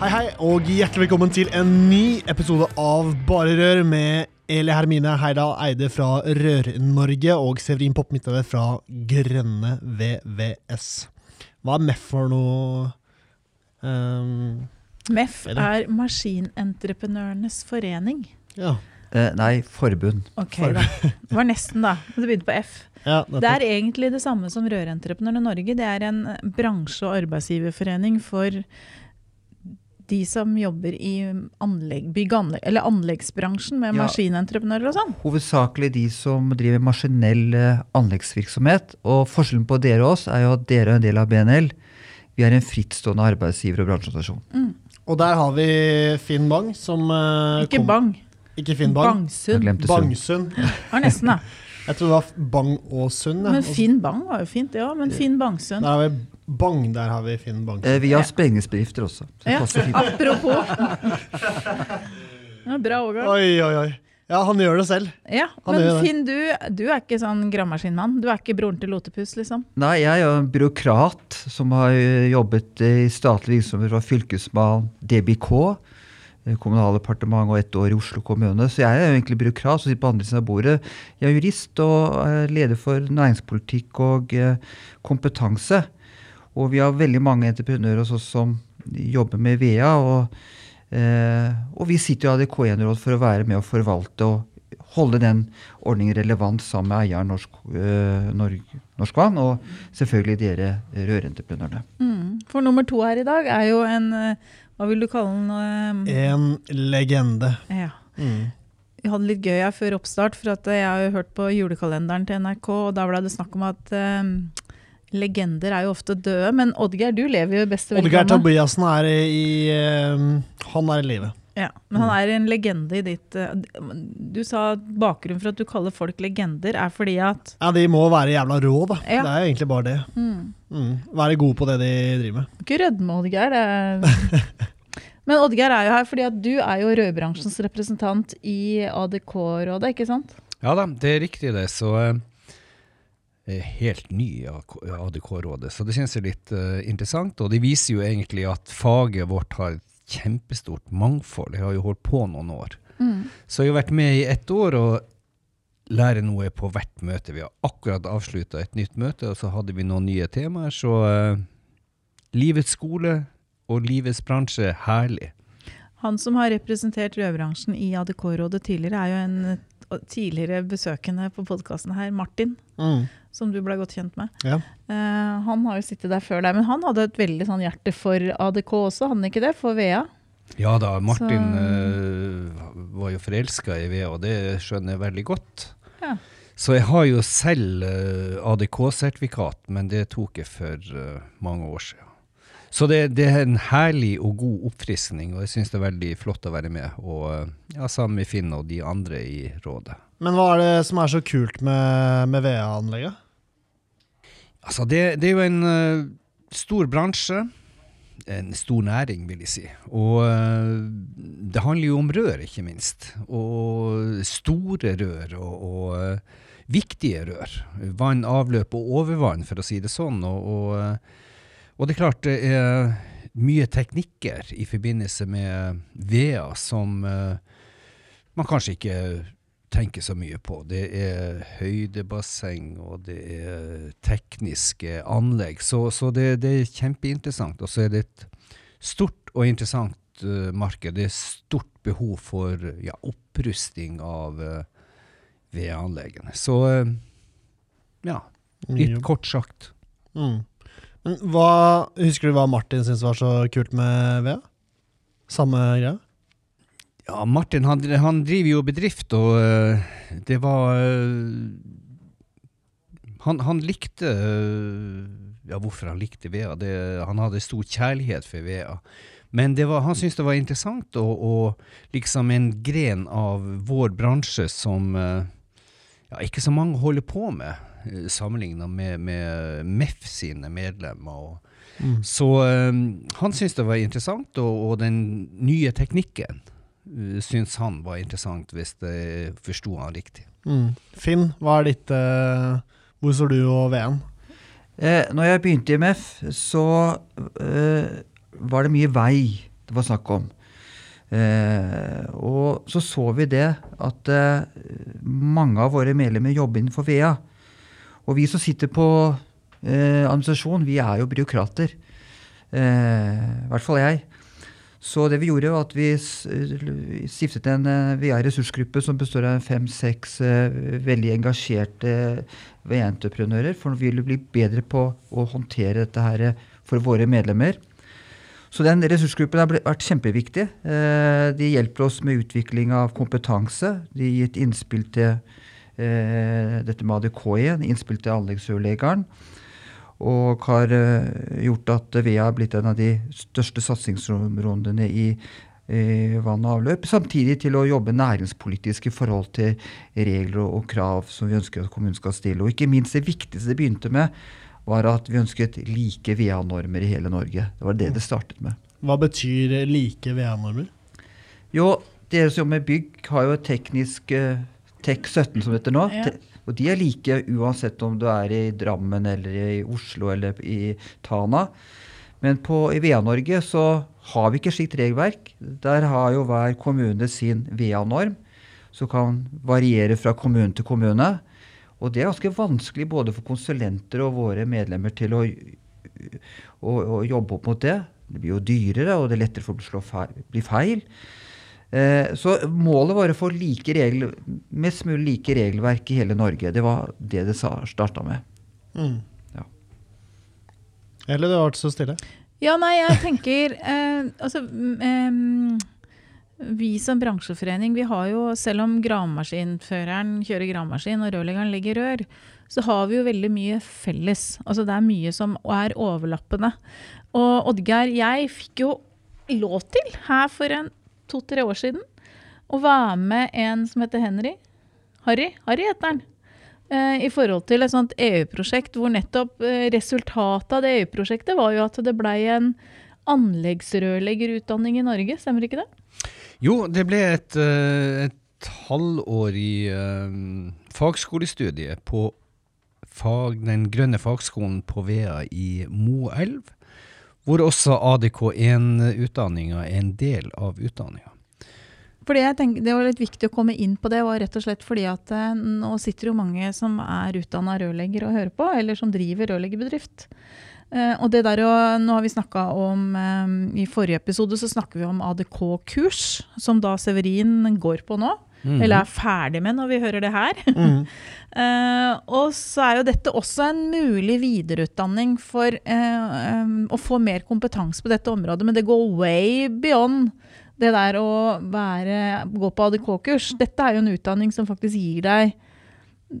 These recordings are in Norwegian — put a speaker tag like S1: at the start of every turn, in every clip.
S1: Hei, hei, og hjertelig velkommen til en ny episode av Bare Rør med Eli Hermine Heidal Eide fra Rør-Norge og Severin Popp Midtøve fra Grønne VVS. Hva er MEF for noe? Um,
S2: MEF
S1: Er
S2: er Maskinentreprenørenes forening.
S1: ja.
S3: Eh, nei, forbund.
S2: Ok,
S1: forbund.
S2: da. Det var nesten, da. Det begynte på F.
S1: ja
S2: Det er egentlig det samme som Rørentreprenørene Norge. Det er en bransje- og arbeidsgiverforening for de som jobber i anlegg, bygg anlegg, eller anleggsbransjen med
S3: Ja.
S2: maskinentreprenører og sånn.
S3: Hovedsakelig de som driver maskinell eh, anleggsvirksomhet. Og forskjellen på dere og oss er jo at dere er en del av BNL. Vi er en frittstående arbeidsgiver- og bransjeorganisasjon.
S1: Og der har vi Finn Bang, som uh,
S2: Ikke
S1: kom-
S2: Bang.
S1: Ikke Finn Bang.
S2: Bangsund.
S1: Bangsund.
S2: Det var nesten, da.
S1: Jeg tror det var Bang og Sund. ja.
S2: Men Finn Bang var jo fint, ja. Men Finn Bangsund.
S1: Der har vi Bang, der har vi Finn Bang.
S3: Eh, vi har
S2: Ja.
S3: sprengningsbedrifter også.
S2: Ja, apropos. Ja, bra, overgang.
S1: Oi, oi, oi. Ja, han gjør det selv.
S2: Ja,
S1: Han
S2: men. Finn, du, du er ikke sånn gravemaskinmann? Du er ikke broren til Lotepus, liksom?
S3: Nei, jeg er jo en byråkrat som har eh, jobbet i statlig virksomhet fra fylkesmann DBK, eh, Kommunaldepartementet og ett år i Oslo kommune. Så jeg er jo egentlig byråkrat som sitter på andre siden av bordet. Jeg er jurist og er leder for næringspolitikk og eh, kompetanse. Og vi har veldig mange entreprenører hos oss som jobber med VEA. Og, eh, og vi sitter jo i ADK1-råd for å være med å forvalte og holde den ordningen relevant sammen med eieren Norsk, øh, Norsk, Norsk Vann, og selvfølgelig dere rørentreprenørene.
S2: Mm. For nummer to her i dag er jo en eh, Hva vil du kalle den? eh,
S1: En legende.
S2: Ja.
S1: Mm.
S2: Vi hadde litt gøy her før oppstart, for at eh, jeg har jo hørt på julekalenderen til NRK, og da ble det snakk om at eh, legender er jo ofte døde. Men Oddgeir, du lever jo i beste
S1: Oddgeir
S2: velgående.
S1: Tobiassen er i eh, Han er i live.
S2: Ja, men han er en legende i ditt eh, Du sa bakgrunnen for at du kaller folk legender, er fordi at
S1: Ja, de må være jævla rå, da.
S2: Ja.
S1: Det er jo egentlig bare det.
S2: mm,
S1: Mm. Være gode på det de driver med.
S2: Ikke rødme, Oddgeir. Men Oddgeir er jo her fordi at du er jo rødbransjens representant i ADK-rådet, ikke sant?
S4: Ja da, det er riktig det. Så eh, helt ny i ADK-rådet, så det synes jeg er litt uh, interessant. Og det viser jo egentlig at faget vårt har et kjempestort mangfold. Jeg har jo holdt på noen år. Så jeg har vært med i ett år og lærer noe på hvert møte. Vi har akkurat avslutta et nytt møte, og så hadde vi noen nye temaer. Så uh, livets skole og livets bransje, herlig.
S2: Han som har representert rødbransjen i ADK-rådet tidligere, er jo en eh, tidligere besøkende på podkasten her, Martin,
S1: Mm.
S2: Som du ble godt kjent med.
S1: Ja.
S2: Uh, han har jo sittet der før deg, men han hadde et veldig sånn hjerte for ADK også, hadde han ikke det? For VEA?
S4: Ja da, Martin eh, var jo forelska i VEA, og det skjønner jeg veldig godt.
S2: Ja.
S4: Så jeg har jo selv uh, ADK-sertifikat, men det tok jeg for eh, mange år siden. Så det, det er en herlig og god oppfriskning, og jeg syns det er veldig flott å være med. Og eh, ja, sammen med Finn og de andre i rådet.
S1: Men hva er det som er så kult med, med VA-anlegget?
S4: Altså, det, det er jo en uh, stor bransje. En stor næring, vil jeg si. Og uh, det handler jo om rør, ikke minst. Og store rør og, og uh, viktige rør. Vann, avløp og overvann, for å si det sånn. Og, og, og det er klart det er mye teknikker i forbindelse med VEA som man kanskje ikke tenker så mye på. Det er høydebasseng, og det er tekniske anlegg. Så, så det, det er kjempeinteressant. Og så er det et stort og interessant uh, marked. Det er stort behov for ja, opprusting av uh, vedanleggene. Så uh, ja, litt
S1: mm.
S4: kort sagt.
S1: Mm. Men hva, husker du hva Martin syntes var så kult med ved? Samme greia?
S4: Ja, Martin han, han driver jo bedrift, og uh, det var uh, han, han likte uh, Ja, hvorfor han likte VEA? Det, han hadde stor kjærlighet for VEA. Men det var, han syntes det var interessant og, og liksom en gren av vår bransje som ja, ikke så mange holder på med, sammenligna med, med MEF sine medlemmer. Og,
S1: Mm.
S4: Så han syntes det var interessant, og, og den nye teknikken uh, syntes han var interessant, hvis jeg forsto han riktig.
S1: Mm. Finn, hva er ditt eh, Hvor står du og VM?
S3: Eh, når jeg begynte i MF, så eh, var det mye vei det var snakk om. Eh, og så så vi det at eh, mange av våre medlemmer jobber innenfor VEA. Og vi som sitter på eh, administrasjon, vi er jo byråkrater. Eh, I hvert fall jeg. Så det vi gjorde, var at vi stiftet en eh, VA-ressursgruppe som består av fem-seks eh, veldig engasjerte VA-entreprenører, for vi ville bli bedre på å håndtere dette her eh, for våre medlemmer. Så den ressursgruppen har vært kjempeviktig. Eh, De hjelper oss med utvikling av kompetanse. De har gitt innspill til eh, dette med ADK igjen, innspill til anleggsødelegeren. Og har eh, gjort at VEA har blitt en av de største satsingsområdene i eh, vann og avløp. Samtidig til å jobbe næringspolitisk i forhold til regler og, krav som vi ønsker at kommunen skal stille. Og ikke minst det viktigste det begynte med, var at vi ønsket like VEA-normer i hele Norge. Det var det det startet med.
S1: Hva betyr like VA-normer?
S3: Jo, dere som jobber med bygg, har jo teknisk eh, TEK 17 som det heter nå.
S2: Ja.
S3: Og de er like uansett om du er i Drammen eller i Oslo eller i Tana. Men på, i VEA-Norge så har vi ikke slikt regelverk. Der har jo hver kommune sin VEA-norm, som kan variere fra kommune til kommune. Og det er ganske vanskelig både for konsulenter og våre medlemmer til å, å, å jobbe opp mot det. Det blir jo dyrere, og det er lettere for å bli feil. Eh, så målet var å få like regler, mest mulig like regelverk i hele Norge. Det var det det starta med.
S1: Mm.
S3: Ja.
S1: Eller det har vært så stille?
S2: Ja, nei, jeg tenker eh, Altså eh, Vi som bransjeforening, vi har jo, selv om gravemaskinføreren kjører gravemaskin og rørleggeren legger rør, så har vi jo veldig mye felles. Altså det er mye som er overlappende. Og Oddgeir, jeg fikk jo lov til her for en to-tre år siden å være med en som heter Henry. Harry. Harry heter han. Eh, I forhold til et sånt EU-prosjekt hvor nettopp eh, resultatet av det EU-prosjektet var jo at det blei en anleggsrørleggerutdanning i Norge, stemmer ikke det?
S4: Jo, det ble et, eh, et halvårig um, fagskolestudie på fag, den grønne fagskolen på Vea i Moelv, hvor også ADK1-utdanninga er en del av utdanninga.
S2: Fordi jeg tenker, Det var litt viktig å komme inn på det, var rett og slett fordi at eh, nå sitter jo mange som er utdanna rørlegger og hører på, eller som driver rørleggerbedrift. Eh, nå har vi snakka om eh, I forrige episode så snakker vi om ADK-kurs, som da Severin går på nå.
S4: Mhm.
S2: Eller er ferdig med når vi hører det her.
S1: Mm.
S2: uh, og så er jo dette også en mulig videreutdanning for uh, um, å få mer kompetanse på dette området, men det går way beyond det der å være, gå på ADK-kurs. Dette er jo en utdanning som faktisk gir deg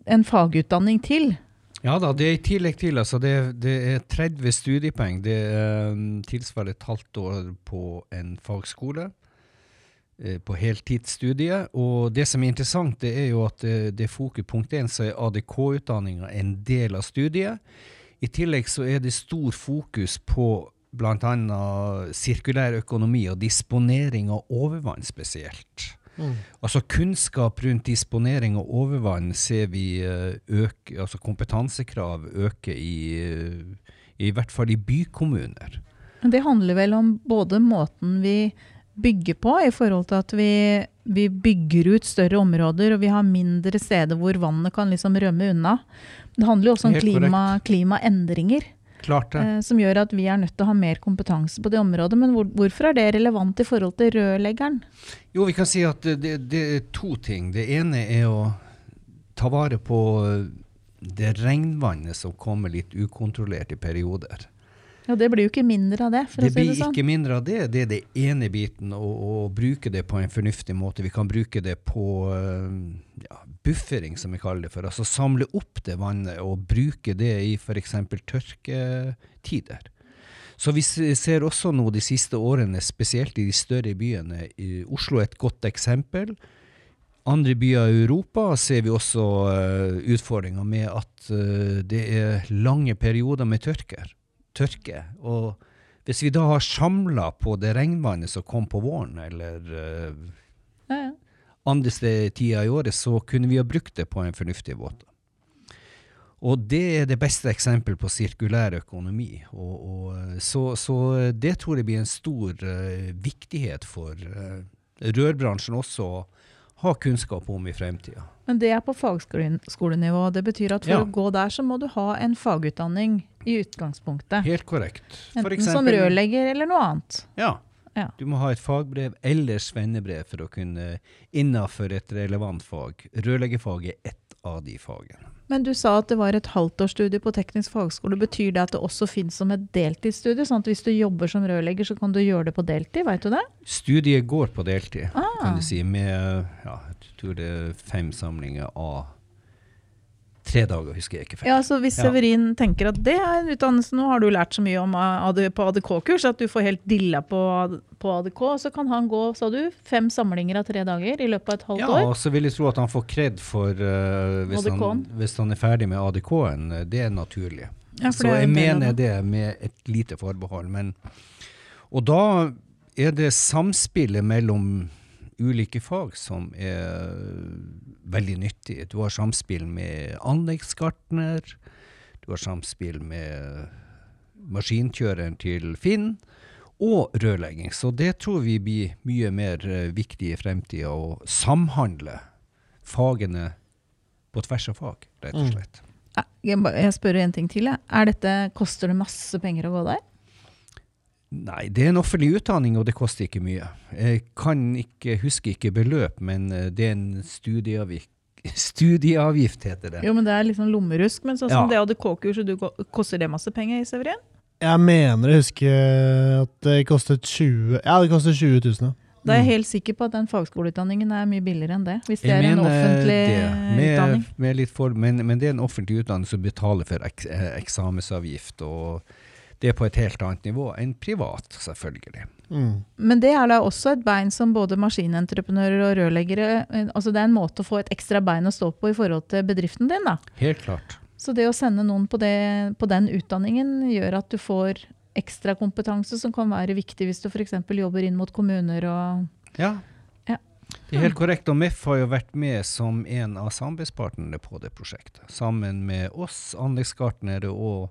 S2: en fagutdanning til.
S4: Ja da, det er i tillegg til. Altså det, det er 30 studiepoeng. Det eh, tilsvarer et halvt år på en fagskole. Eh, På heltidsstudiet. Og det som er interessant, det er jo at det, det er fokus punkt én, så er ADK-utdanninga en del av studiet. I tillegg så er det stor fokus på bl.a. sirkulær økonomi og disponering av overvann spesielt.
S1: Mm.
S4: Altså Kunnskap rundt disponering av overvann ser vi eh, øke, altså kompetansekrav øke i, eh, i hvert fall i bykommuner.
S2: Men Det handler vel om både måten vi bygger på, i forhold til at vi, vi bygger ut større områder, og vi har mindre steder hvor vannet kan liksom rømme unna. Det handler jo også om klima, klimaendringer.
S4: Klart det.
S2: eh, som gjør at vi er nødt til å ha mer kompetanse på det området. Men hvor, hvorfor er det relevant i forhold til rørleggeren?
S4: Jo, vi kan si at det, det, det er to ting. Det ene er å ta vare på det regnvannet som kommer litt ukontrollert i perioder.
S2: Ja, det blir jo ikke mindre av det, for
S4: Det
S2: å si
S4: blir
S2: det sånn.
S4: ikke mindre av det. Det er det ene biten, å, å bruke det på en fornuftig måte. Vi kan bruke det på eh, ja, buffering, som vi kaller det for. Altså samle opp det vannet og bruke det i f.eks. tørketider. Så vi ser også nå de siste årene, spesielt i de større byene, i Oslo er et godt eksempel. Andre byer i Europa ser vi også uh, utfordringer med at uh, det er lange perioder med tørker, tørke. Og hvis vi da har samla på det regnvannet som kom på våren, eller uh,
S2: Ja, ja.
S4: andre sted- tider i året, så kunne vi ha brukt det på en fornuftig måte. Og det er det beste eksempelet på sirkulær økonomi. Og, og, så, så det tror jeg blir en stor uh, viktighet for uh, rørbransjen også å ha kunnskap om i fremtida.
S2: Men det er på fagskolenivå. Det betyr at for
S4: Ja.
S2: å gå der, så må du ha en fagutdanning i utgangspunktet.
S4: Helt korrekt. For
S2: Enten som
S4: eksempel-
S2: rørlegger eller noe annet.
S4: Ja.
S2: Ja.
S4: Du må ha et fagbrev eller svennebrev for å kunne innafor et relevant fag. Rørleggerfag er ett av de fagene.
S2: Men du sa at det var et halvtårsstudie på teknisk fagskole. Betyr det at det også finnes som et deltidsstudie? Sånn at hvis du jobber som rørlegger, så kan du gjøre det på deltid? Vet du det?
S4: Studiet går på deltid,
S2: Ah.
S4: kan du si, med ja, tror det er fem samlinger av tre dager, husker jeg ikke feil.
S2: Ja, så Hvis
S4: Ja.
S2: Severin tenker at det er en utdannelse Nå har du lært så mye om AD, på ADK-kurs at du får helt dilla på, på ADK. Så kan han gå sa du, fem samlinger av tre dager i løpet av et halvt
S4: Ja,
S2: år.
S4: og så vil jeg tro at han får kred for uh, hvis, han, hvis han er ferdig med ADK-en. Det er naturlig.
S2: Ja,
S4: så
S2: er
S4: jeg mener det med et lite forbehold. Men, og da er det samspillet mellom ulike fag som er veldig nyttige. Du har samspill med anleggsgartner, du har samspill med maskinkjøreren til Finn, og rørlegging. Så det tror vi blir mye mer eh, viktig i fremtida, å samhandle fagene på tvers av fag, rett og
S1: Mm.
S4: slett.
S2: Mm. Jeg, jeg spør en ting til. jeg. Er dette, koster det masse penger å gå der?
S4: Nei, det er en offentlig utdanning, og det koster ikke mye. Jeg kan ikke, husker ikke beløp, men eh, det er en studieavgift, studieavgift heter det.
S2: Jo, men det er liksom lommerusk. Men sånn
S4: Ja.
S2: som det ADK-kurset, du koster det masse penger, i Severin?
S1: Jeg mener jeg husker at det kostet 20 Ja, det kostet 20 000. ja.
S2: Da er jeg
S4: Mm.
S2: helt sikker på at den fagskoleutdanningen er mye billigere enn det. Hvis det
S4: Jeg
S2: er en offentlig
S4: det, med,
S2: utdanning.
S4: Med litt for, men, men det er en offentlig utdanning som betaler for ek, eh, eksamensavgift, og det er på et helt annet nivå enn privat, selvfølgelig.
S1: Mm.
S2: Men det er da også et bein som både maskinentreprenører og rørleggere eh, altså Det er en måte å få et ekstra bein å stå på i forhold til bedriften din. da.
S4: Helt klart.
S2: Så det å sende noen på, det, på den utdanningen gjør at du får ekstra kompetanse som kan være viktig hvis du f.eks. jobber inn mot kommuner og
S4: Ja.
S2: Ja.
S4: Det er helt korrekt, og MEF har jo vært med som en av samarbeidspartnerne på det prosjektet. Sammen med oss, anleggsgartnere og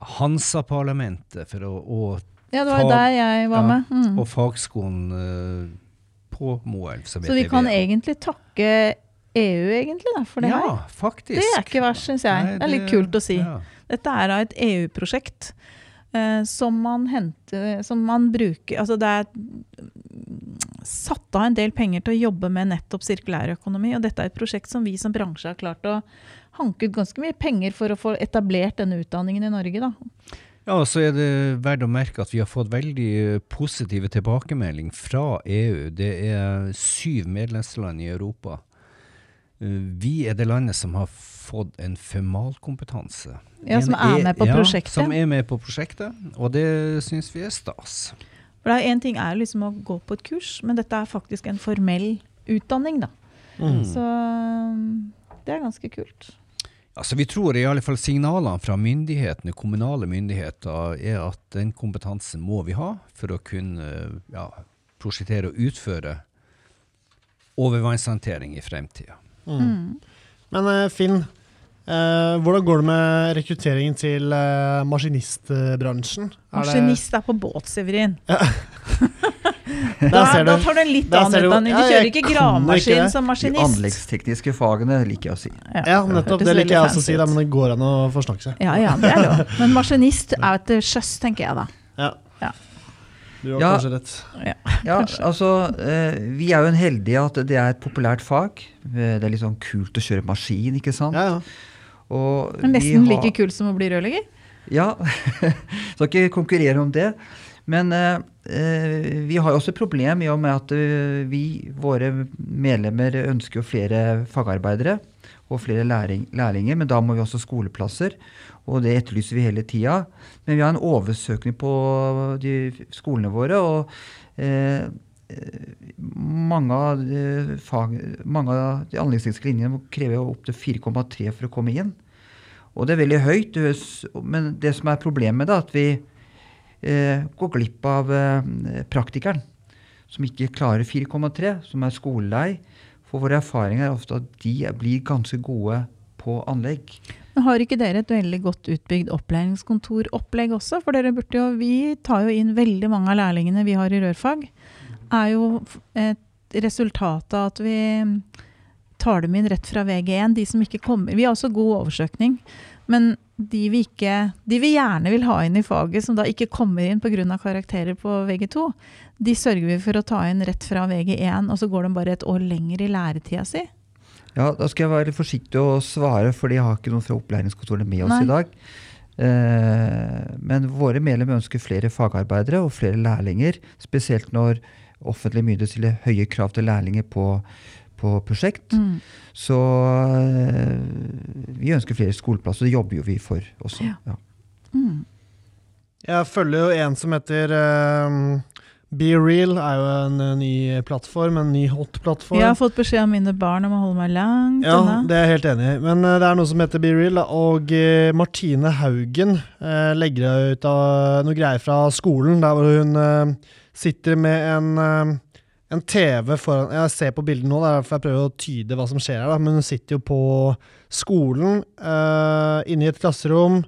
S4: Hansa-parlamentet for å, og,
S2: Ja, det var der jeg var med. Mm.
S4: og fagskolen uh, på Moelv. Så,
S2: Så vi kan
S4: VA.
S2: egentlig takke EU, egentlig, da, for det
S4: ja,
S2: her.
S4: faktisk.
S2: Det er ikke verst, syns jeg.
S4: Nei,
S2: det er litt kult å si.
S4: Ja.
S2: Dette er da et EU-prosjekt Uh, som man henter Som man bruker Altså det er satt av en del penger til å jobbe med nettopp sirkulærøkonomi. Og dette er et prosjekt som vi som bransje har klart å hanke ut ganske mye penger for å få etablert denne utdanningen i Norge. da.
S4: Ja, og så er det verdt å merke at vi har fått veldig eh, positive tilbakemelding fra EU. Det er syv medlemsland i Europa. Eh, Vi er det landet som har fått en formalkompetanse.
S2: Ja, som er med på prosjektet. ja.
S4: Som er med på prosjektet, og det syns vi er stas.
S2: For det Én ting er liksom å gå på et kurs, men dette er faktisk en formell utdanning. da.
S1: Mm.
S2: Så mm, det er ganske kult.
S4: Altså, vi tror i alle fall signalene fra myndighetene, kommunale myndigheter, er at den kompetansen må vi ha for å kunne ja, prosjektere og utføre overvannshåndtering i fremtida.
S2: Mm.
S1: Men eh, Finn, eh, hvordan går det med rekrutteringen til eh, maskinistbransjen? Det-
S2: Maskinist er på båt, Severin.
S1: Der
S2: Da,
S1: ser
S2: da tar du en litt annen utdanning. Du kjører ikke gravemaskin som maskinist.
S3: De anleggstekniske fagene liker jeg å si.
S1: Ja, nettopp. Det liker jeg også å si, da, men det går an å forsnakke seg.
S2: Ja, ja, det er lov. Men maskinist er til sjøs, tenker jeg da.
S1: Ja.
S2: Ja.
S1: Du har
S3: Ja.
S1: kanskje rett.
S3: Ja, altså, eh, Vi er jo en heldige at det er et populært fag. Eh, Det er litt sånn kult å kjøre maskin, ikke sant?
S1: Ja, ja.
S3: Og
S2: Men Nesten
S3: har-
S2: like kult som å bli rørlegger.
S3: Ja. Skal ikke konkurrere om det. Men eh, eh, vi har jo også et problem i og med at eh, vi, våre medlemmer, ønsker jo flere fagarbeidere og flere læring, lærlinger. Men da må vi også skoleplasser, og det etterlyser vi hele tida. Men vi har en oversøkning på de skolene våre. og eh, mange av, de fag, mange av de anleggstekniske linjene krever opptil 4,3 for å komme inn. Og det er veldig høyt, men det som er problemet, er at vi eh, går glipp av eh, praktikeren. Som ikke klarer 4,3, som er skolelei. For våre erfaringer er ofte at de blir ganske gode på anlegg.
S2: Har ikke dere et veldig godt utbygd opplæringskontoropplegg også? For dere burde jo, vi tar jo inn veldig mange av lærlingene vi har i rørfag. er jo et resultat av at vi tar dem inn rett fra VG1. De som ikke kommer Vi har også god oversøkning. Men de vi, ikke, de vi gjerne vil ha inn i faget, som da ikke kommer inn pga. karakterer på VG2, de sørger vi for å ta inn rett fra VG1, og så går de bare et år lenger i læretida si.
S3: Ja, Da skal jeg være forsiktig å svare, for jeg har ikke noen fra opplæringskontorene med oss Nei. i dag. Eh, men våre medlemmer ønsker flere fagarbeidere og flere lærlinger. Spesielt når offentlige myndigheter stiller høye krav til lærlinger på, på prosjekt. Mm. Så eh, vi ønsker flere skoleplasser, og det jobber jo vi for også. Ja. Ja. Mm.
S1: Jeg følger jo en som heter um Be Real er jo en uh, ny plattform, en ny hot plattform.
S2: Jeg har fått beskjed av mine barn om å holde meg langt
S1: Ja, det er jeg helt enig i. Men uh, det er noe som heter Be Real, og uh, Martine Haugen legger ut av noe greier fra skolen, der hvor hun sitter med en, en TV foran Jeg ser på bildet nå, det er derfor jeg prøver å tyde hva som skjer her, da. men hun sitter jo på skolen, inne i et klasserom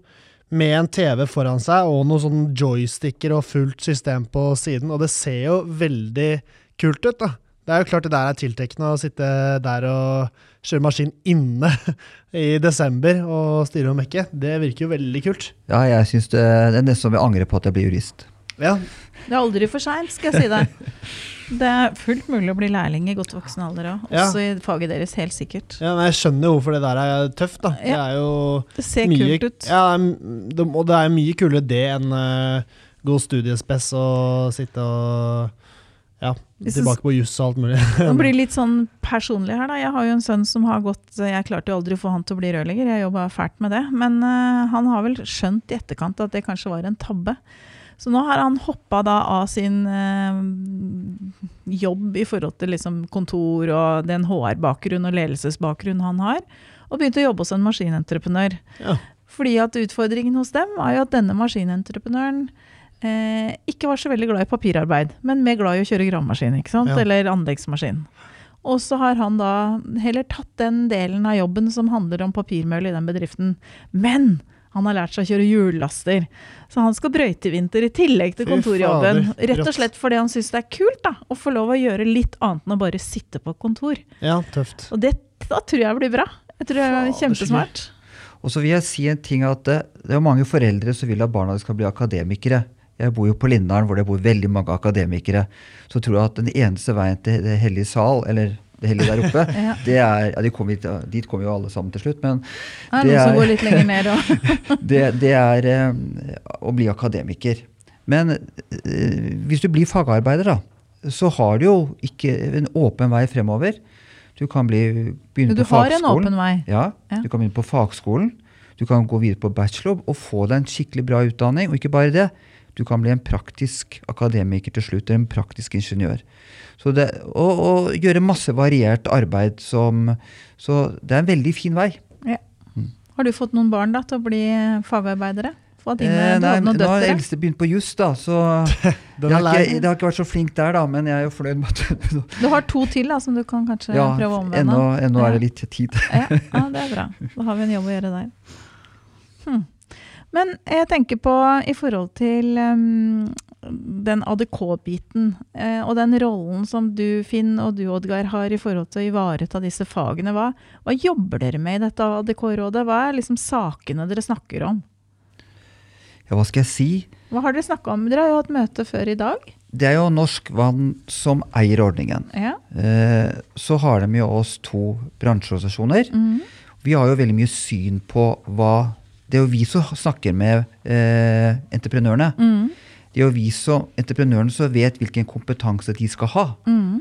S1: med en TV foran seg og noen sånne joysticker og fullt system på siden. Og det ser jo veldig kult ut, da. Det er jo klart det der er tiltrekkende å sitte der og kjøre maskin inne i desember og styre og mekke. Det virker jo veldig kult.
S3: Ja, jeg syns det, det er nesten som jeg angrer på at jeg blir jurist.
S1: Ja.
S2: Det er aldri for seint, skal jeg si deg. Det er fullt mulig å bli lærling i godt voksen alder òg. Også ja. i faget deres, helt sikkert.
S1: Ja, men Jeg skjønner hvorfor det der er tøft. da. Ja. Det er jo
S2: Det ser mye, kult ut.
S1: Ja, det, og det er mye kulere det enn uh, god studiespess og sitte og ja, tilbake på juss og alt mulig.
S2: Det blir litt sånn personlig her, da. Jeg har jo en sønn som har gått Jeg klarte jo aldri å få han til å bli rørlegger, jeg jobba fælt med det. Men uh, han har vel skjønt i etterkant at det kanskje var en tabbe. Så nå har han hoppa da av sin eh, jobb i forhold til liksom kontor og den HR-bakgrunn og ledelsesbakgrunn han har, og begynt å jobbe hos en maskinentreprenør. Ja. Fordi at utfordringen hos dem var jo at denne maskinentreprenøren eh, ikke var så veldig glad i papirarbeid, men mer glad i å kjøre gravemaskin. Ja. eller anleggsmaskin. Og så har han da heller tatt den delen av jobben som handler om papirmøll i den bedriften. Men han har lært seg å kjøre hjullaster. Så han skal brøyte i vinter i tillegg til kontorjobben. Rett og slett fordi han syns det er kult da, å få lov å gjøre litt annet enn å bare sitte på kontor.
S1: Ja, tøft.
S2: Og det da tror jeg blir bra. Jeg tror det er kjempesmart.
S3: Og så vil jeg si en ting at det, det er mange foreldre som vil at barna skal bli akademikere. Jeg bor jo på Lindaren, hvor det bor veldig mange akademikere. Så tror jeg at den eneste veien til Det hellige sal, eller det hellige der oppe. ja. det er, ja, de kom hit, dit kommer jo alle sammen til slutt, men
S2: det, det er, går litt lenger ned
S3: det, det, er eh, å bli akademiker. Men eh, hvis du blir fagarbeider, da, så har du jo ikke en åpen vei fremover. Du kan bli, begynne
S2: du
S3: på fagskolen.
S2: Du har en åpen vei.
S3: Ja, ja, du kan begynne på fagskolen. Du kan gå videre på bachelor og få deg en skikkelig bra utdanning. Og ikke bare det, du kan bli en praktisk akademiker til slutt, en praktisk ingeniør. Så det, og, og, gjøre masse variert arbeid som Så det er en veldig fin vei. Ja.
S2: Mm. Har du fått noen barn da til å bli fagarbeidere?
S3: Dine, eh, nei, nå har eldste begynt på juss, da, så jeg har, ikke, jeg har ikke vært så flink der, da, men jeg er jo fornøyd med at
S2: Du har to til da, som du kan kanskje ja, prøve å omvende?
S3: Ennå, ennå ja. er det litt tid.
S2: ja, ja, det er bra. Da har vi en jobb å gjøre der. Hm. Men jeg tenker på i forhold til um, den ADK-biten eh, og den rollen som du, Finn, og du, Oddgeir, har i forhold til å ivareta disse fagene. Hva, hva jobber dere med i dette ADK-rådet? Hva er liksom sakene dere snakker om?
S3: Ja, hva skal jeg si?
S2: Hva har dere snakka om? Dere har jo hatt møte før i dag.
S3: Det er jo Norsk Vann som eier ordningen. Ja. Eh, så har de jo oss to bransjeorganisasjoner. Mm. Vi har jo veldig mye syn på hva det er jo vi som snakker med eh, entreprenørene.
S2: Mm.
S3: Det er jo vi som entreprenørene som vet hvilken kompetanse de skal ha.
S2: Mm.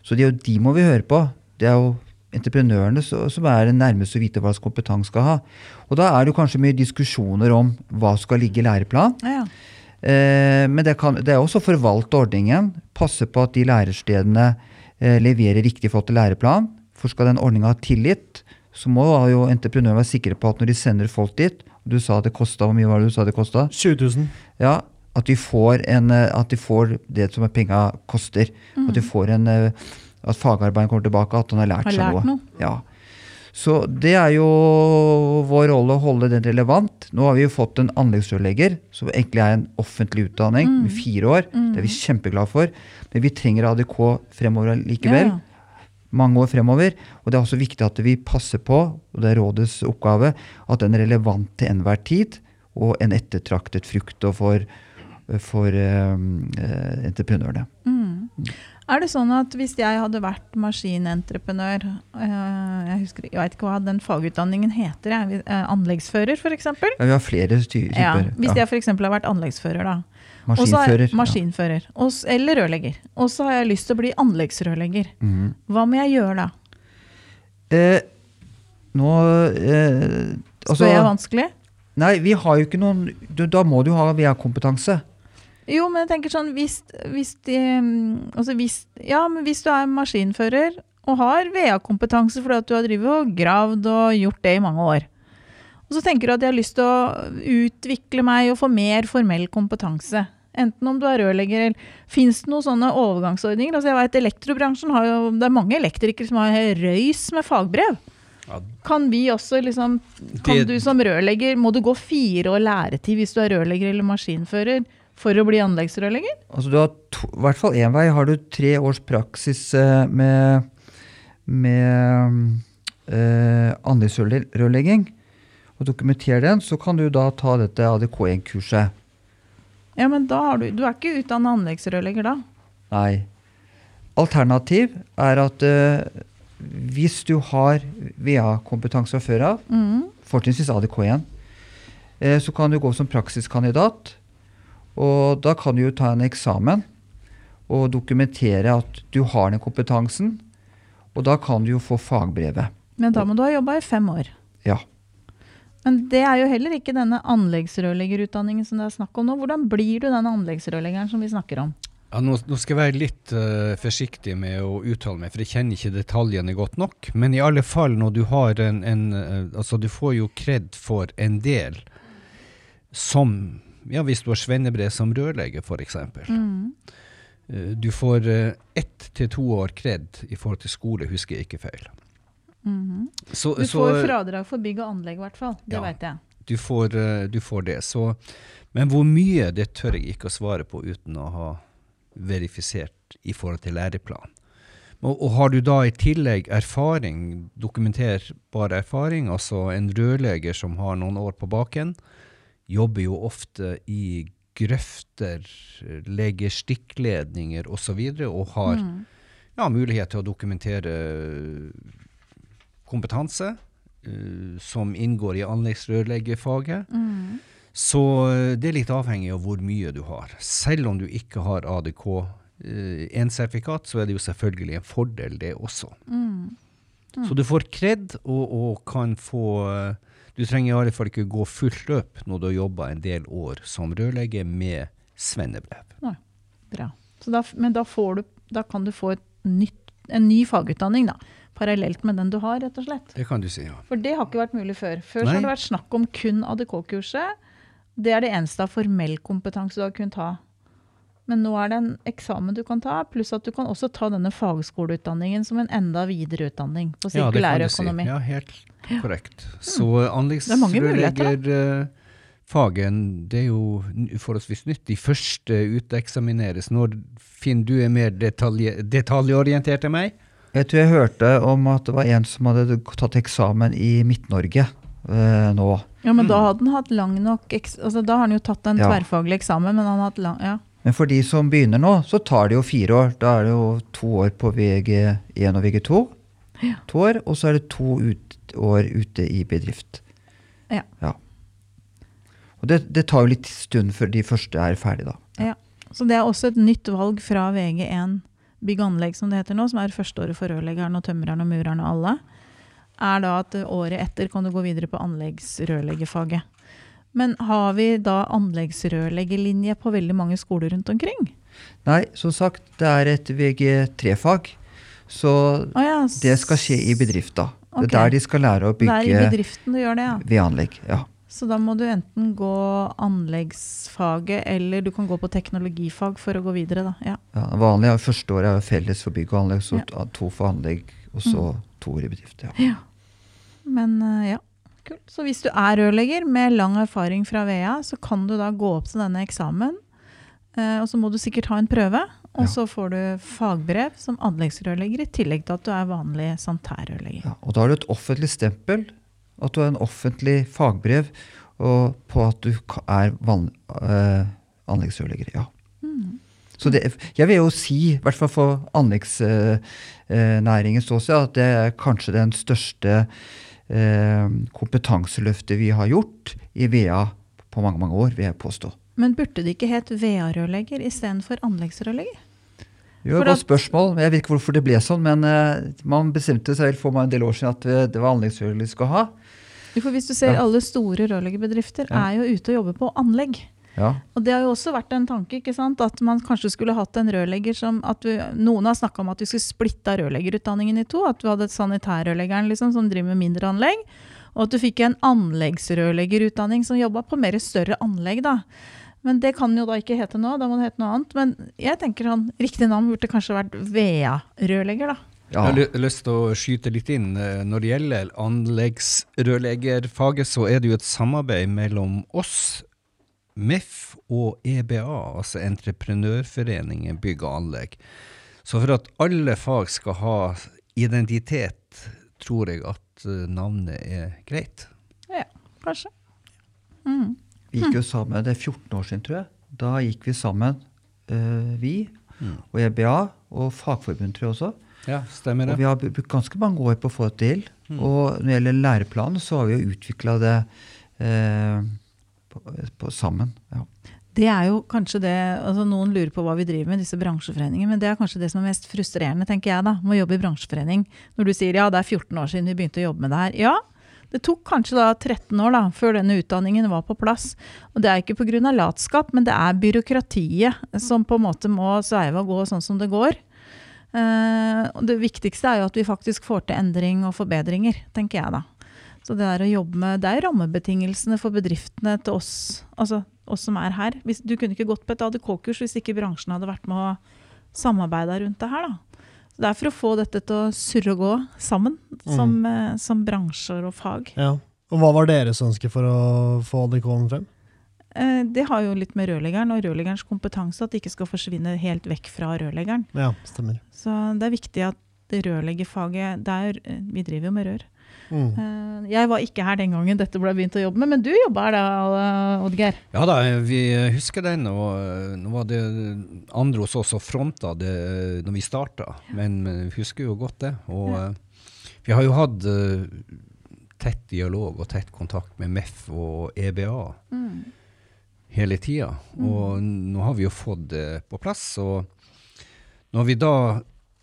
S3: Så det er jo de må vi høre på. Det er jo entreprenørene som er det nærmeste å vite hva slags kompetanse skal ha. Og da er det jo kanskje mye diskusjoner om hva skal ligge i læreplan.
S2: Ja, ja.
S3: Eh, men det, kan, det er også å forvalte ordningen. Passe på at de lærestedene eh, leverer riktig i forhold til læreplan. For skal den ordninga ha tillit, så må jo entreprenøren være sikre på at når de sender folk dit Du sa at det kosta, hvor mye var det du sa det kosta?
S1: 20 000.
S3: Ja, at de får, en, eh, at de får det som penga koster. At de får en eh, at fagarbeideren kommer tilbake, at han har lært
S2: Har
S3: seg noe.
S2: noe.
S3: Ja. Så det er jo vår rolle å holde den relevant. Nå har vi jo fått en anleggsrørlegger, som egentlig er en offentlig utdanning
S2: Mm.
S3: med fire år. Det er vi kjempeglade for. Men vi trenger ADK fremover likevel.
S2: Ja.
S3: Mange år fremover. Og det er også viktig at vi passer på, og det er rådets oppgave, at den er relevant til enhver tid, og en ettertraktet frukt for, for eh, eh, entreprenørene.
S2: Mm. Er det sånn at hvis jeg hadde vært maskinentreprenør eh, Jeg husker, jeg vet ikke hva den fagutdanningen heter. Jeg, eh, anleggsfører, f.eks.
S3: Ja, vi har flere typer.
S2: Ja, hvis jeg f.eks. har vært anleggsfører, da. Maskinfører. så
S3: Maskinfører.
S2: ja. Og eller rørlegger. Og så har jeg lyst til å bli anleggsrørlegger.
S3: Mhm.
S2: Hva må jeg gjøre da?
S3: Eh, nå eh, altså,
S2: Spør jeg vanskelig?
S3: Nei, vi har jo ikke noen Da må du ha VA-kompetanse.
S2: Jo, men jeg tenker sånn hvis, hvis, de, mm, altså hvis, ja, men hvis du er maskinfører og har VA-kompetanse fordi at du har drivet og gravd og gjort det i mange år, og så tenker du at jeg har lyst til å utvikle meg og få mer formell kompetanse, enten om du er rørlegger eller Fins det noen sånne overgangsordninger? Altså jeg vet Elektrobransjen har jo Det er mange elektrikere som har røys med fagbrev.
S4: Ja,
S2: Kan vi også liksom Kan
S4: Det-
S2: du som rørlegger Må du gå fire år læretid hvis du er rørlegger eller maskinfører for å bli anleggsrørlegger?
S3: Altså du har to, I hvert fall én vei. Har du tre års praksis eh, med, med eh, anleggsrørlegging og dokumenterer den, så kan du da ta dette ADK1-kurset.
S2: Ja, men da har du Du er ikke utdanna anleggsrørlegger da?
S3: Nei. Alternativ er at eh, hvis du har VA-kompetanse fra før av,
S2: mm.
S3: fortrinnsvis ADK1, eh, så kan du gå som praksiskandidat. Og da kan du jo ta en eksamen og dokumentere at du har den kompetansen. Og da kan du jo få fagbrevet.
S2: Men da må du ha jobba i fem år.
S3: Ja.
S2: Men det er jo heller ikke denne anleggsrørleggerutdanningen som det er snakk om nå. Hvordan blir du den anleggsrørleggeren som vi snakker om?
S4: Ja, nå, nå skal jeg være litt uh, forsiktig med å uttale meg, for jeg kjenner ikke detaljene godt nok. Men i alle fall når du har en, en uh, Altså, du får jo kred for en del som Ja, hvis du har svennebrev som rørlegger, f.eks.
S2: Mm.
S4: Uh, du får uh, ett til to år kred i forhold til skole, husker jeg ikke feil.
S2: Mhm.
S4: Så,
S2: Du
S4: så,
S2: får fradrag for bygg og anlegg, i hvert fall. Det
S4: Ja.
S2: vet jeg.
S4: du, får, uh, du får det. Så, men hvor mye, det tør jeg ikke å svare på uten å ha verifisert i forhold til læreplan. Og, og har du da i tillegg erfaring, dokumenterbar erfaring, altså en rørlegger som har noen år på baken, jobber jo ofte i grøfter, legger stikkledninger osv. Og, så videre, og har
S2: Mm.
S4: ja, mulighet til å dokumentere kompetanse uh, som inngår i anleggsrørleggerfaget.
S2: Mm.
S4: Så eh, det er litt avhengig av hvor mye du har. Selv om du ikke har ADK-1-sertifikat, så er det jo selvfølgelig en fordel, det også.
S2: Mm.
S4: Så du får kred og, og kan få eh, Du trenger i alle fall ikke gå fullt løp når du har jobba en del år som rørlegger med svennebrev.
S2: Bra. Så da, men da, får du, da kan du få nytt, en ny fagutdanning, da. Parallelt med den du har, rett og slett.
S4: Det kan du si, ja.
S2: For det har ikke vært mulig før. Før har det vært snakk om kun ADK-kurset. Det er det eneste av formell kompetanse du har kunnet ha. Men nå er det en eksamen du kan ta, pluss at du kan også ta denne fagskoleutdanningen som en enda videre utdanning på
S4: Ja, det kan du. Si. Ja, helt korrekt. Så
S2: anleggsrørlegger er muligheter,
S4: anleggsrørleggerfagen, det er jo forholdsvis nytt. De første uteksamineres når Finn, du er mer detalje, detaljorientert enn meg?
S3: Jeg tror jeg hørte om at det var en som hadde tatt eksamen i Midt-Norge eh, nå.
S2: Ja, men da hadde han hatt lang nok eks altså, Da har han jo tatt en
S3: Ja.
S2: tverrfaglig eksamen, men han har hatt lang Ja.
S3: Men for de som begynner nå, så tar det jo fire år. Da er det jo to år på VG1 og VG2.
S2: Ja.
S3: To år, og så er det to ut, år ute i bedrift.
S2: Ja.
S3: Og det, det tar jo litt stund før de første er ferdige, da.
S2: Så det er også et nytt valg fra VG1 bygg og anlegg, som det heter nå, som er førsteåret for rørleggeren og tømreren og mureren og alle, er da at året etter kan du gå videre på anleggsrørleggerfaget. Men har vi da anleggsrørleggerlinje på veldig mange skoler rundt omkring?
S3: Nei, som sagt, det er et VG3-fag. Så
S2: Å ja,
S3: det skal skje i bedrifta. Det er der de skal lære å
S2: Det er i
S3: bygge
S2: bedriften du gjør det, ja.
S3: vedanlegg. Ja.
S2: Så da må du enten gå anleggsfaget, eller du kan gå på teknologifag for å gå videre, da. Ja.
S3: Ja, vanlig er første året er felles for bygg og anlegg, så
S2: Ja. Mm.
S3: to- for anlegg, og så to år i bedrift. Ja.
S2: Men eh, ja, kult. Så hvis du er rørlegger med lang erfaring fra VEA, så kan du da gå opp til denne eksamen. eh, og så må du sikkert ha en prøve, og
S3: Ja.
S2: så får du fagbrev som anleggsrørlegger, i tillegg til at du er vanlig sanitærrørlegger.
S3: Ja, og da har du et offentlig stempel, at du har en offentlig fagbrev og på at du er vanlig, eh, anleggsrørlegger. Ja.
S2: Mm.
S3: Så det, jeg vil jo si, i hvert fall for anleggsnæringen ståsted, at det er kanskje den største eh, kompetanseløftet vi har gjort i VEA på mange, mange år, vil jeg påstå.
S2: Men burde det ikke het VEA-rørlegger istedenfor anleggsrørlegger?
S3: Jo, godt spørsmål. Jeg vet ikke hvorfor det ble sånn, men eh, man bestemte seg for en del år siden at eh, det var anleggsrørlegger vi skulle ha.
S2: For hvis du ser
S3: Ja.
S2: alle store rørleggerbedrifter
S3: Ja.
S2: er jo ute og jobber på anlegg.
S3: Ja.
S2: Og det har jo også vært en tanke, ikke sant? at man kanskje skulle hatt en rørlegger som at vi, Noen har snakka om at vi skulle splitta rørleggerutdanningen i to. At du hadde sanitærrørleggeren liksom, som driver med mindre anlegg. Og at du fikk en anleggsrørleggerutdanning som jobba på mer større anlegg. da. Men det kan jo da ikke hete nå, da må det hete noe annet. Men jeg tenker han, riktig navn burde kanskje vært VEA-rørlegger, da.
S3: ja.
S4: Jeg har lyst til å skyte litt inn. eh, Når det gjelder anleggsrørleggerfaget, så er det jo et samarbeid mellom oss, MEF og EBA, altså Entreprenørforeningen bygg og anlegg. Så for at alle fag skal ha identitet, tror jeg at eh, navnet er greit.
S2: Ja, Kanskje. Mm.
S3: Vi gikk jo sammen, det er 14 år siden, tror jeg. Da gikk vi sammen, eh, vi og EBA og Fagforbundet, tror jeg også.
S4: Ja, stemmer det.
S3: Og vi har brukt ganske mange år på å få det til. Og når det gjelder læreplanen, så har vi jo utvikla det eh, på, på, sammen. Ja.
S2: Det er jo kanskje det altså Noen lurer på hva vi driver med, disse bransjeforeningene. Men det er kanskje det som er mest frustrerende, tenker jeg, da, med å jobbe i bransjeforening. Når du sier ja, det er 14 år siden vi begynte å jobbe med det her. Ja, det tok kanskje da 13 år da, før denne utdanningen var på plass. Og det er ikke pga. latskap, men det er byråkratiet som på en måte må sveive og gå sånn som det går. Eh, og det viktigste er jo at vi faktisk får til endring og forbedringer, tenker jeg da. Så det er å jobbe med, det er rammebetingelsene for bedriftene til oss, altså oss som er her. Hvis, du kunne ikke gått på et ADK-kurs hvis ikke bransjen hadde vært med å samarbeide rundt det her. da. Så det er for å få dette til å surre og gå sammen, som, mm. som bransjer og fag.
S1: Ja. Og hva var deres ønske for å få ADK-en frem?
S2: Eh, det har jo litt med rørleggeren og rørleggerens kompetanse at det ikke skal forsvinne helt vekk fra rørleggeren.
S1: Ja, stemmer.
S2: Så det er viktig at rørleggerfaget der, eh, Vi driver jo med rør.
S1: Mm.
S2: Eh, Jeg var ikke her den gangen dette ble begynt å jobbe med, men du jobba her da, Oddgeir?
S4: Ja da, vi husker den, og eh, nå var det andre hos oss som fronta det eh, når vi starta, men eh, vi husker jo godt det. Og
S2: Ja.
S4: eh, vi har jo hatt eh, tett dialog og tett kontakt med MEF og EBA hele tida, og nå har vi jo fått det på plass. Og når vi da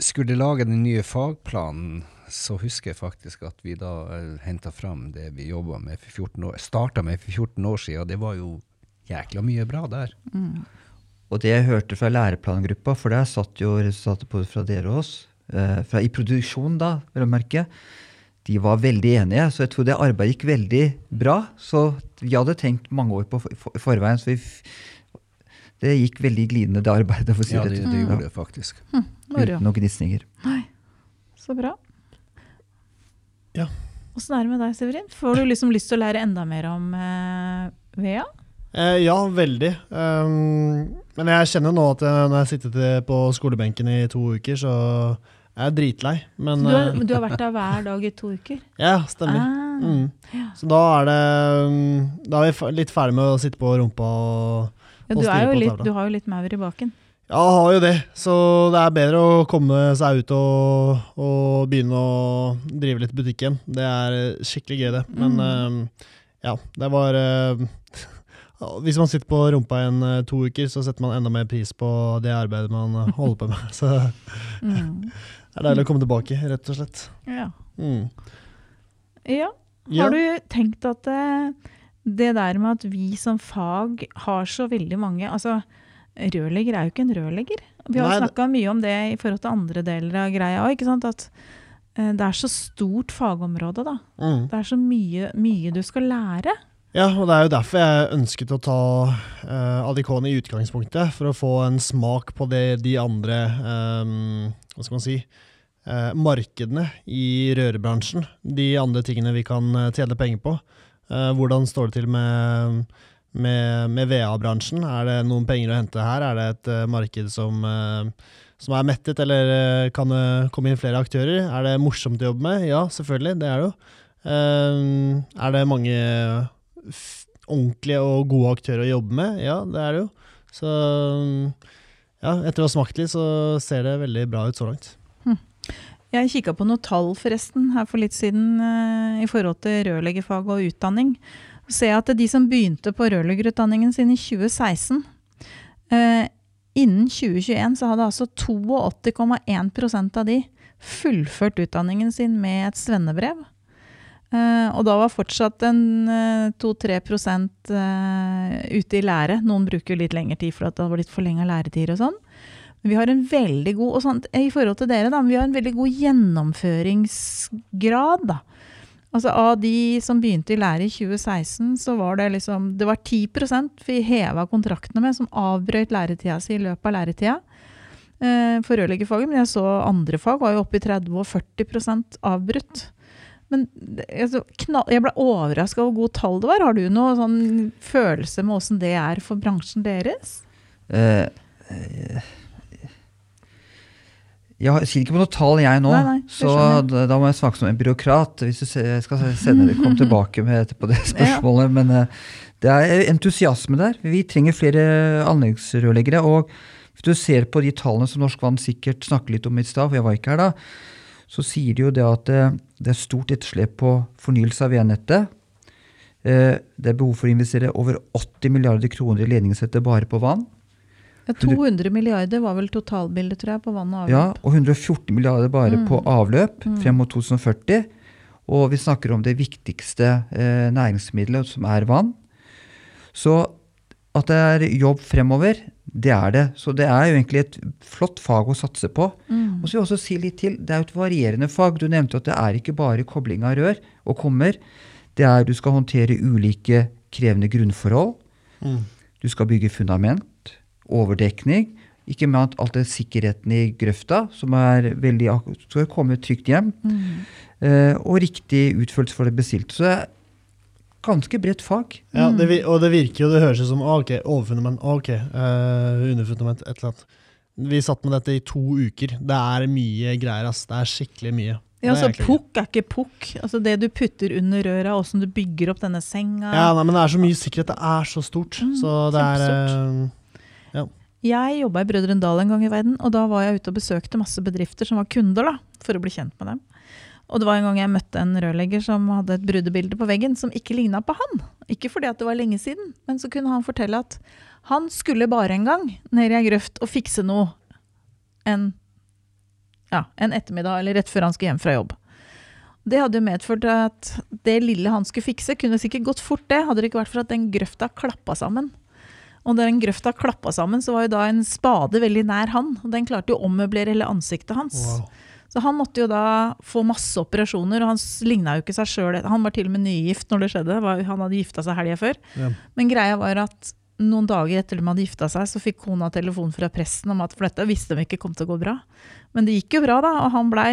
S4: skulle lage den nye fagplanen, så husker jeg faktisk at vi da uh, henta fram det vi jobba med for 14 år, starta med for 14 år siden. Det var jo jækla mye bra der.
S3: Og det jeg hørte fra læreplangruppa, for der satt jo resultatet både fra dere og oss, eh, fra, i produksjon da, vil jeg merke, de var veldig enige. Så jeg tror det arbeidet gikk veldig bra. Så vi hadde tenkt mange år på for, for, forveien, så vi, det gikk veldig glidende, det arbeidet. for å si
S4: Ja,
S3: det
S4: det gjorde det faktisk.
S2: Mm,
S3: Uten noen gnisninger.
S2: Så bra.
S1: Ja.
S2: Åssen er det med deg, Severin? Får du liksom lyst til å lære enda mer om eh, VEA?
S1: Eh, ja, veldig. Um, men jeg kjenner nå at jeg, når jeg har sittet på skolebenken i to uker, så er jeg dritlei. Men
S2: du, har,
S1: eh,
S2: du har vært der hver dag i to uker?
S1: Ja, stemmer.
S2: Ah,
S1: Mm. Så da er det um, Da er vi litt ferdig med å sitte på rumpa og
S2: ja,
S1: og
S2: er
S1: styre på tavla.
S2: du har jo litt maur i baken.
S1: Ja, har jo det. Så det er bedre å komme seg ut og, og begynne å drive litt butikk igjen. Det er skikkelig gøy, det. Men
S2: Mm.
S1: uh, ja, det var uh, hvis man sitter på rumpa i en eh, to uker, så setter man enda mer pris på det arbeidet man holder på med. Så
S2: Mm.
S1: det er deilig å komme tilbake, rett og slett.
S2: Ja.
S1: Mm.
S2: ja. Har du tenkt at det, det der med at vi som fag har så veldig mange Altså, rørlegger er jo ikke en rørlegger. Vi har snakka mye om det i forhold til andre deler av greia òg. At eh, det er så stort fagområde, da.
S1: Mm.
S2: Det er så mye, mye du skal lære.
S1: Ja, og det er jo derfor jeg ønsket å ta uh, Adikon i utgangspunktet, for å få en smak på det de andre um, Hva skal man si Uh, markedene i rørebransjen. De andre tingene vi kan eh, tjene penger på. Uh, hvordan står det til med, med, med VA-bransjen? Er det noen penger å hente her? Er det et uh, marked som, uh, som er mettet, eller uh, kan det komme inn flere aktører? Er det morsomt å jobbe med? Ja, selvfølgelig, det er det jo. Er det mange ordentlige og gode aktører å jobbe med? Ja, det er det jo. Så ja, etter å ha smakt litt, så ser det veldig bra ut så langt.
S2: Jeg kikka på noen tall forresten her for litt siden i forhold til rørleggerfag og utdanning. Så ser jeg at de som begynte på rørleggerutdanningen sin i 2016 eh, Innen 2021 så hadde altså 82,1% av de fullført utdanningen sin med et svennebrev. Eh, og da var fortsatt en eh, 2-3 eh, ute i lære. Noen bruker litt lengre tid for at det har blitt forlenga læretider og sånn. Men vi har en veldig god og sånt, I forhold til dere, da, vi har en veldig god gjennomføringsgrad. da. Altså Av de som begynte i lære i 2016, så var det liksom Det var 10% vi heva kontraktene med, som avbrøt læretida si i løpet av læretida. Eh, for rørleggerfaget, men jeg så andre fag var jo oppe i 30 og 40% avbrutt. Men altså, jeg ble overraska over hvor god tall det var. Har du noen sånn følelse med åssen det er for bransjen deres?
S3: Uh, eh, jeg sier ikke på noe tall, jeg nå,
S2: Nei, nei,
S3: så da, da må jeg snakke som en byråkrat. Hvis du skal sende komme tilbake med etterpå det spørsmålet. Men eh, det er entusiasme der. Vi trenger flere anleggsrørleggere. Og hvis du ser på de tallene som Norsk Vann sikkert snakker litt om i stad, for jeg var ikke her da, så sier de jo det at eh, det er stort etterslep på fornyelse av veinettet. Eh, Det er behov for å investere over 80 milliarder kroner i ledningssettet bare på vann.
S2: Ja, 200 milliarder var vel totalbildet, tror jeg, på vann og avløp.
S3: Ja, og 114 milliarder bare
S2: Mm.
S3: på avløp frem mot 2040. Og vi snakker om det viktigste eh, næringsmiddelet, som er vann. Så at det er jobb fremover, det er det. Så det er jo egentlig et flott fag å satse på.
S2: Mm.
S3: Og så vil jeg også si litt til, Det er jo et varierende fag. Du nevnte at det er ikke bare kobling av rør og kommer. Det er Du skal håndtere ulike krevende grunnforhold.
S1: Mm.
S3: Du skal bygge fundament, overdekning. Ikke minst alt det sikkerheten i grøfta, som er veldig skal komme trygt hjem.
S2: Mm.
S3: Eh, og riktig utførelse for det bestilte. Så det er ganske bredt fag.
S1: Ja, det,
S2: Mm.
S1: og det virker jo, det høres ut som ah, ok, overfundament, ah, ok, uh, underfundament, et eller annet. Vi satt med dette i to uker. Det er mye greier, ass. Det er skikkelig mye.
S2: Ja,
S1: altså,
S2: så pukk er ikke pukk. Altså det du putter under røra, åssen du bygger opp denne senga.
S1: Ja, nei, men det er så mye sikkerhet. Det er så stort.
S2: Mm,
S1: så det er eh,
S2: Jeg jobba i Brødrene Dal en gang i verden, og da var jeg ute og besøkte masse bedrifter som var kunder, da, for å bli kjent med dem. Og det var en gang jeg møtte en rørlegger som hadde et brudebilde på veggen som ikke ligna på han. Ikke fordi at det var lenge siden, men så kunne han fortelle at han skulle bare en gang ned i ei grøft og fikse noe en, ja, en ettermiddag eller rett før han skulle hjem fra jobb. Det hadde jo medført at det lille han skulle fikse, kunne sikkert gått fort, det, hadde det ikke vært for at den grøfta klappa sammen. Og da den grøfta klappa sammen, så var jo da en spade veldig nær han. Og den klarte jo å ommøblere hele ansiktet hans.
S1: wow.
S2: Så han måtte jo da få masse operasjoner, og han ligna jo ikke seg sjøl. Han var til og med nygift når det skjedde. Han hadde gifta seg helga før.
S1: Ja.
S2: Men greia var at noen dager etter de hadde gifta seg, så fikk kona telefon fra presten om at for dette visste de ikke kom til å gå bra. Men det gikk jo bra, da, og han ble,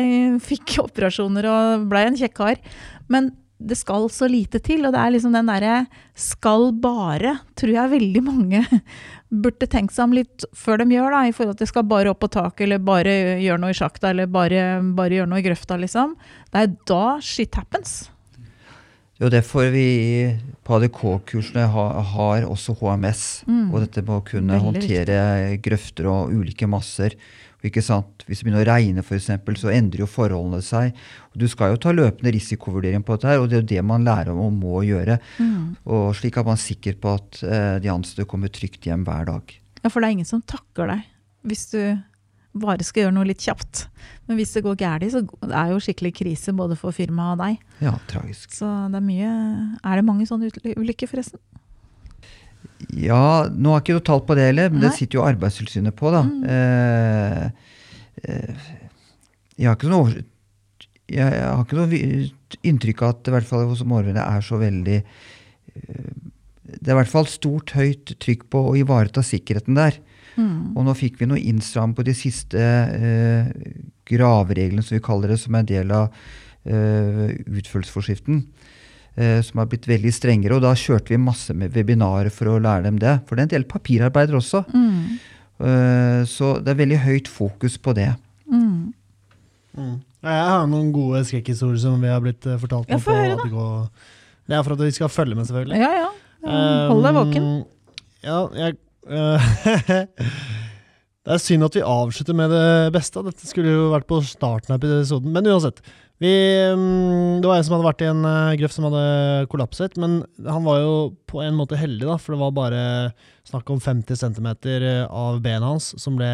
S2: fikk operasjoner og blei en kjekk kar. Men det skal så lite til, og det er liksom den derre skal bare, tror jeg veldig mange burde tenkt seg om litt før de gjør, da, i forhold til skal bare opp på taket, eller bare gjøre noe i sjakta, eller bare, bare gjøre noe i grøfta, liksom. Det er da shit happens.
S3: Det er derfor vi på ADK-kursene har, har også HMS.
S2: Mm.
S3: Og dette med å kunne håndtere grøfter og ulike masser. Hvis det begynner å regne, f.eks., så endrer jo forholdene seg. Du skal jo ta løpende risikovurdering på dette, her, og det er jo det man lærer om og må gjøre.
S2: Mm.
S3: Og Slik er man sikker på at eh, de ansatte kommer trygt hjem hver dag.
S2: Ja, for det er ingen som takker deg hvis du bare skal gjøre noe litt kjapt. Men hvis det går galt, så er det er jo skikkelig krise både for firmaet og deg.
S3: Ja, tragisk.
S2: Så det er mye Er det mange sånne ulykker, forresten?
S3: Ja, nå har jeg ikke noe tall på det heller, men det sitter jo Arbeidstilsynet på, da.
S2: Mm.
S3: Eh, eh, jeg har ikke noe jeg, har ikke noe inntrykk av at det i hvert fall hos Mårvene er så veldig eh, Det er i hvert fall stort, høyt trykk på å ivareta sikkerheten der.
S2: Mm.
S3: Og nå fikk vi noe innstram på de siste eh, gravreglene, som vi kaller det, som er en del av eh, utførelsesforskriften. Eh, som har blitt veldig strengere. Og da kjørte vi masse med webinarer for å lære dem det. For det er en del papirarbeider også.
S2: Mm.
S3: Eh, så det er veldig høyt fokus på det.
S2: Mm.
S1: Mm. Jeg har noen gode skrekkhistorier som vi har blitt eh, fortalt om på. Det er for at vi skal følge med, selvfølgelig.
S2: Ja, ja. Hold deg våken.
S1: Um, Ja, jeg øh, Det er synd at vi avslutter med det beste. Dette skulle jo vært på starten av episoden, men uansett. Vi, um, det var en som hadde vært i en uh, grøft som hadde kollapset, men han var jo på en måte heldig, da, for det var bare snakk om 50 cm av benet hans som ble,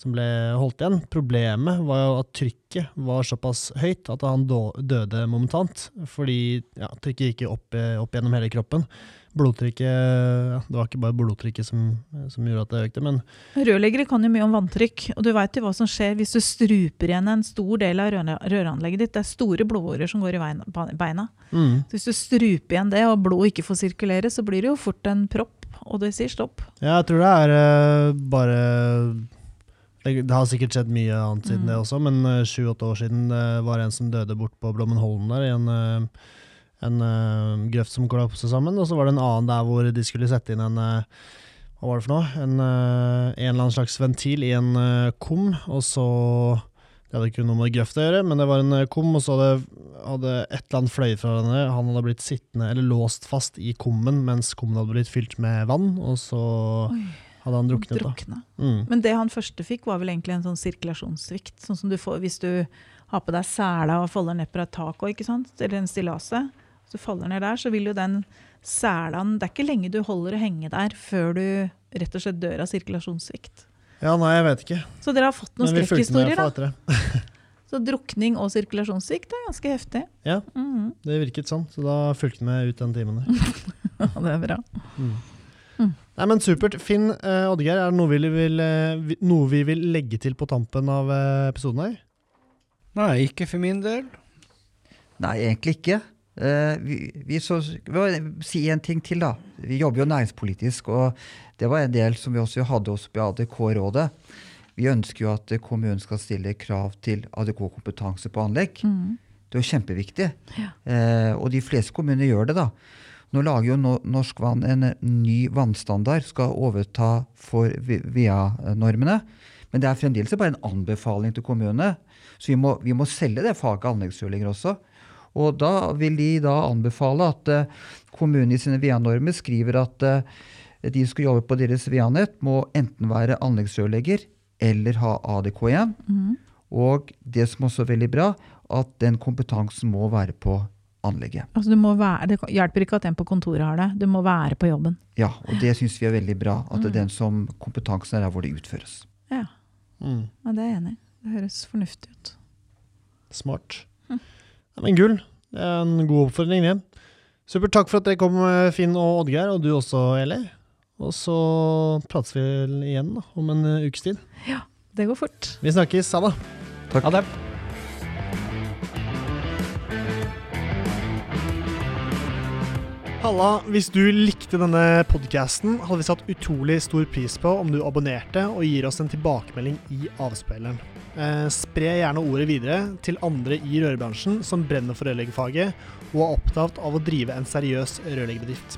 S1: som ble holdt igjen. Problemet var jo at trykket var såpass høyt at han døde momentant, fordi ja, trykket gikk opp, eh, opp gjennom hele kroppen blodtrykket Det var ikke bare blodtrykket som, som gjorde at det økte, men
S2: Rørleggere kan jo mye om vanntrykk, og du veit jo hva som skjer hvis du struper igjen en stor del av røranlegget ditt. Det er store blodårer som går i beina.
S1: mm,
S2: Så hvis du struper igjen det, og blodet ikke får sirkulere, så blir det jo fort en propp, og det sier stopp.
S1: ja, jeg tror det er uh, bare det, det har sikkert skjedd mye annet siden
S2: Mm.
S1: det også, men eh, sju-åtte år siden det var en som døde bort på Blommenholmen der, i en, eh, en uh, grøft som kollapset sammen. Og så var det en annen der hvor de skulle sette inn en uh, Hva var det for noe? En, uh, en eller annen slags ventil i en kum, og så Det hadde ikke noe med grøft å gjøre, men det var en kum, og så hadde, hadde et eller annet fløyet fra henne. Han hadde blitt sittende, eller låst fast i kummen mens kummen hadde blitt fylt med vann, og så
S2: Oi,
S1: hadde han druknet. da. Mm.
S2: Men det han første fikk, var vel egentlig en sånn sirkulasjonssvikt. Sånn som du får hvis du har på deg sela og folder ned fra et tak òg, ikke sant? Eller en stillasset. Hvis du faller ned der, så vil jo den selaen Det er ikke lenge du holder å henge der før du rett og slett dør av sirkulasjonssvikt.
S1: Ja, nei, jeg vet ikke.
S2: Så dere har fått noen skrekkhistorier, da. Så drukning og sirkulasjonssvikt er ganske heftig.
S1: Ja.
S2: Mhm.
S1: Det virket sånn, så da fulgte vi med ut den timen der.
S2: Ja, det er bra.
S1: Nei, men Supert. Finn uh, Oddgeir, er det noe vi, vil, uh, noe vi vil legge til på tampen av uh, episoden her?
S4: Nei, ikke for min del.
S3: Nei, egentlig ikke. Eh, vi, vi så, si en ting til, da. Vi jobber jo næringspolitisk, og det var en del som vi også hadde oss på ADK-rådet. Vi ønsker jo at kommunen skal stille krav til ADK-kompetanse på anlegg.
S2: Mm.
S3: Det er jo kjempeviktig.
S2: Ja.
S3: Eh, og de fleste kommuner gjør det, da. Nå lager jo Norsk Vann en ny vannstandard, skal overta for VIA-normene. Men det er fremdeles bare en anbefaling til kommunene. Så vi må, vi må selge det faget anleggsrørlegger også. Og da vil de da anbefale at kommunene kommunen i sine VIA-normer skriver at eh, de som skal jobbe på deres VIA-nett, må enten være anleggsrørlegger eller ha ADK1.
S2: Mm.
S3: Og det som også er veldig bra, at den kompetansen må være på anlegget.
S2: Altså, du må være, det hjelper ikke at en på kontoret har det, du må være på jobben.
S3: Ja, og det syns vi er veldig bra. At det
S2: Mm.
S3: er den som kompetansen er der hvor det utføres.
S2: Ja,
S1: Mm.
S2: ja det er jeg enig i. Det høres fornuftig ut.
S1: Smart.
S2: Hm.
S1: Ja, men gull. Det er en god oppfordring, det. Supert. Takk for at dere kom, eh, Finn og Oddgeir, og du også, Eli. Og så prates vi igjen da, om en eh, ukes tid.
S2: Ja, Det går fort.
S1: Vi snakkes. Ha det.
S4: Ha det.
S1: Halla, hvis du likte denne podcasten, hadde vi satt utrolig stor pris på om du abonnerte og gir oss en tilbakemelding i avspilleren. Eh, spre gjerne ordet videre til andre i rørbransjen som brenner for rørleggerfaget og er opptatt av å drive en seriøs rørleggerbedrift.